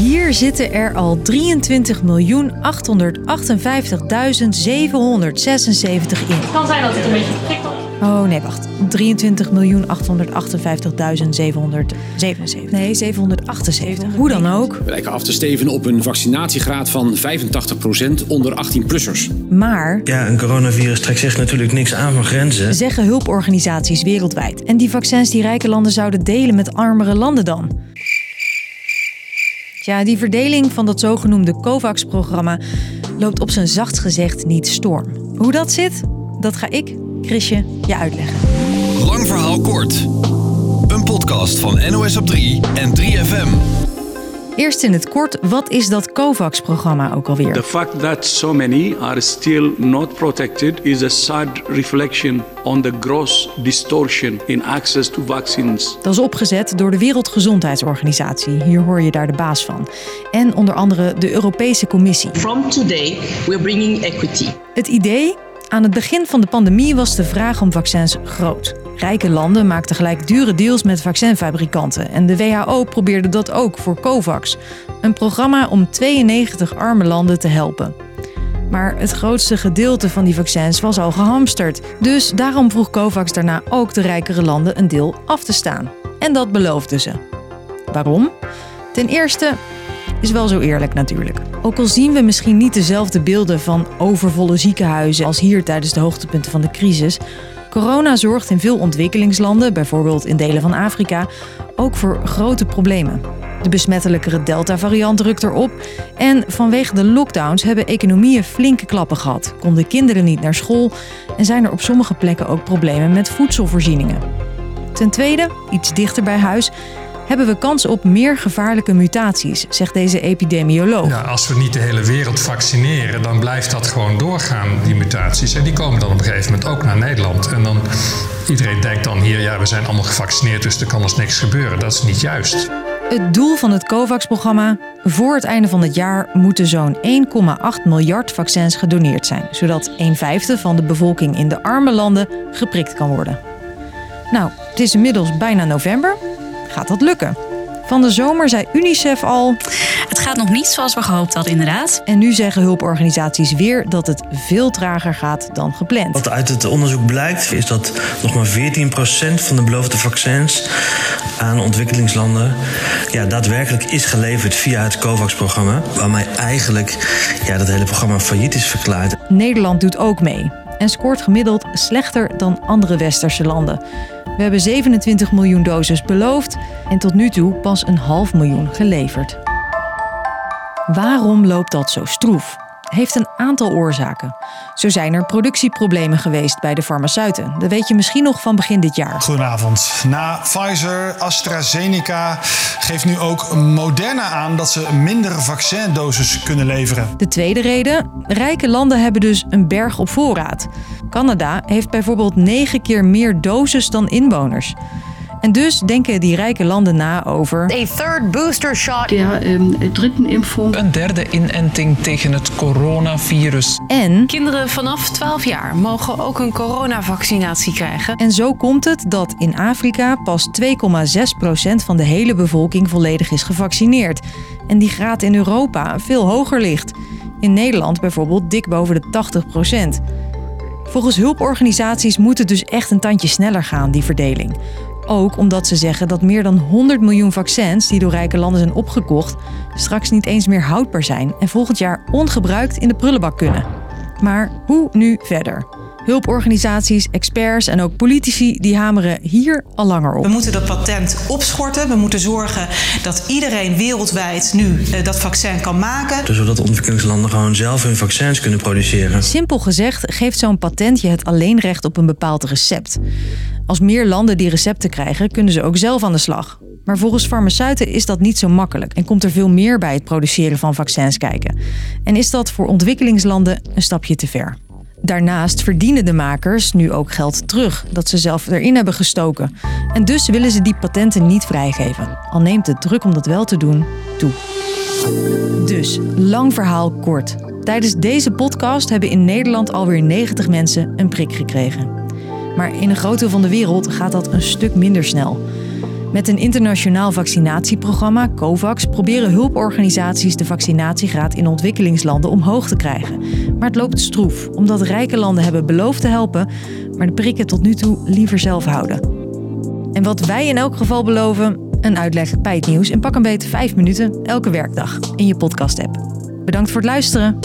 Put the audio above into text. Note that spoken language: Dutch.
Hier zitten er al 23.858.776 in. Het kan zijn dat het een beetje prikkelt. Oh nee, wacht. 23.858.777. Nee, 778. Hoe dan ook. We lijken af te stevenen op een vaccinatiegraad van 85% onder 18-plussers. Maar, Ja, een coronavirus trekt zich natuurlijk niks aan van grenzen. zeggen hulporganisaties wereldwijd. En die vaccins die rijke landen zouden delen met armere landen dan? Ja, die verdeling van dat zogenoemde COVAX-programma loopt op zijn zachtst gezegd niet storm. Hoe dat zit, dat ga ik, Chrisje, je uitleggen. Lang verhaal kort. Een podcast van NOS op 3 en 3FM. Eerst in het kort, wat is dat COVAX-programma ook alweer? The fact that so many are still not protected is a sad reflection on the gross distortion in access to vaccines. Dat is opgezet door de Wereldgezondheidsorganisatie. Hier hoor je daar de baas van. En onder andere de Europese Commissie. From today, we're bringing equity. Het idee? Aan het begin van de pandemie was de vraag om vaccins groot. Rijke landen maakten gelijk dure deals met vaccinfabrikanten. En de WHO probeerde dat ook voor COVAX. Een programma om 92 arme landen te helpen. Maar het grootste gedeelte van die vaccins was al gehamsterd. Dus daarom vroeg COVAX daarna ook de rijkere landen een deel af te staan. En dat beloofden ze. Waarom? Ten eerste is wel zo eerlijk natuurlijk. Ook al zien we misschien niet dezelfde beelden van overvolle ziekenhuizen als hier tijdens de hoogtepunten van de crisis. Corona zorgt in veel ontwikkelingslanden, bijvoorbeeld in delen van Afrika, ook voor grote problemen. De besmettelijkere Delta-variant rukt erop en vanwege de lockdowns hebben economieën flinke klappen gehad. Konden kinderen niet naar school en zijn er op sommige plekken ook problemen met voedselvoorzieningen. Ten tweede, iets dichter bij huis, hebben we kans op meer gevaarlijke mutaties, zegt deze epidemioloog. Ja, als we niet de hele wereld vaccineren, dan blijft dat gewoon doorgaan, die mutaties. En die komen dan op een gegeven moment ook naar Nederland. En dan, iedereen denkt dan hier, ja, we zijn allemaal gevaccineerd, dus er kan ons niks gebeuren. Dat is niet juist. Het doel van het COVAX-programma? Voor het einde van het jaar moeten zo'n 1,8 miljard vaccins gedoneerd zijn, zodat 1 vijfde van de bevolking in de arme landen geprikt kan worden. Nou, het is inmiddels bijna november. Gaat dat lukken? Van de zomer zei UNICEF al. Het gaat nog niet zoals we gehoopt hadden, inderdaad. En nu zeggen hulporganisaties weer dat het veel trager gaat dan gepland. Wat uit het onderzoek blijkt, is dat nog maar 14% van de beloofde vaccins aan ontwikkelingslanden ja, daadwerkelijk is geleverd via het COVAX-programma. Waarmee eigenlijk ja, dat hele programma failliet is verklaard. Nederland doet ook mee en scoort gemiddeld slechter dan andere westerse landen. We hebben 27 miljoen doses beloofd en tot nu toe pas een half miljoen geleverd. Waarom loopt dat zo stroef? Heeft een aantal oorzaken. Zo zijn er productieproblemen geweest bij de farmaceuten. Dat weet je misschien nog van begin dit jaar. Goedenavond. Na Pfizer, AstraZeneca geeft nu ook Moderna aan dat ze mindere vaccindoses kunnen leveren. De tweede reden: rijke landen hebben dus een berg op voorraad. Canada heeft bijvoorbeeld negen keer meer doses dan inwoners. En dus denken die rijke landen na over. A third booster shot. Der ähm, dritten Impfung. Een derde inenting tegen het coronavirus. En. Kinderen vanaf 12 jaar mogen ook een coronavaccinatie krijgen. En zo komt het dat in Afrika pas 2,6% van de hele bevolking volledig is gevaccineerd. En die graad in Europa veel hoger ligt. In Nederland bijvoorbeeld dik boven de 80%. Volgens hulporganisaties moet het dus echt een tandje sneller gaan, die verdeling. Ook omdat ze zeggen dat meer dan 100 miljoen vaccins die door rijke landen zijn opgekocht, straks niet eens meer houdbaar zijn en volgend jaar ongebruikt in de prullenbak kunnen. Maar hoe nu verder? Hulporganisaties, experts en ook politici die hameren hier al langer op. We moeten dat patent opschorten. We moeten zorgen dat iedereen wereldwijd nu uh, dat vaccin kan maken. Dus zodat ontwikkelingslanden gewoon zelf hun vaccins kunnen produceren. Simpel gezegd geeft zo'n patent je het alleenrecht op een bepaald recept. Als meer landen die recepten krijgen, kunnen ze ook zelf aan de slag. Maar volgens farmaceuten is dat niet zo makkelijk en komt er veel meer bij het produceren van vaccins kijken. En is dat voor ontwikkelingslanden een stapje te ver. Daarnaast verdienen de makers nu ook geld terug dat ze zelf erin hebben gestoken. En dus willen ze die patenten niet vrijgeven. Al neemt de druk om dat wel te doen toe. Dus, lang verhaal kort. Tijdens deze podcast hebben in Nederland alweer 90 mensen een prik gekregen. Maar in een groot deel van de wereld gaat dat een stuk minder snel. Met een internationaal vaccinatieprogramma, COVAX, proberen hulporganisaties de vaccinatiegraad in ontwikkelingslanden omhoog te krijgen. Maar het loopt stroef, omdat rijke landen hebben beloofd te helpen, maar de prikken tot nu toe liever zelf houden. En wat wij in elk geval beloven, een uitleg bij het nieuws in pak een beet 5 minuten elke werkdag in je podcast-app. Bedankt voor het luisteren.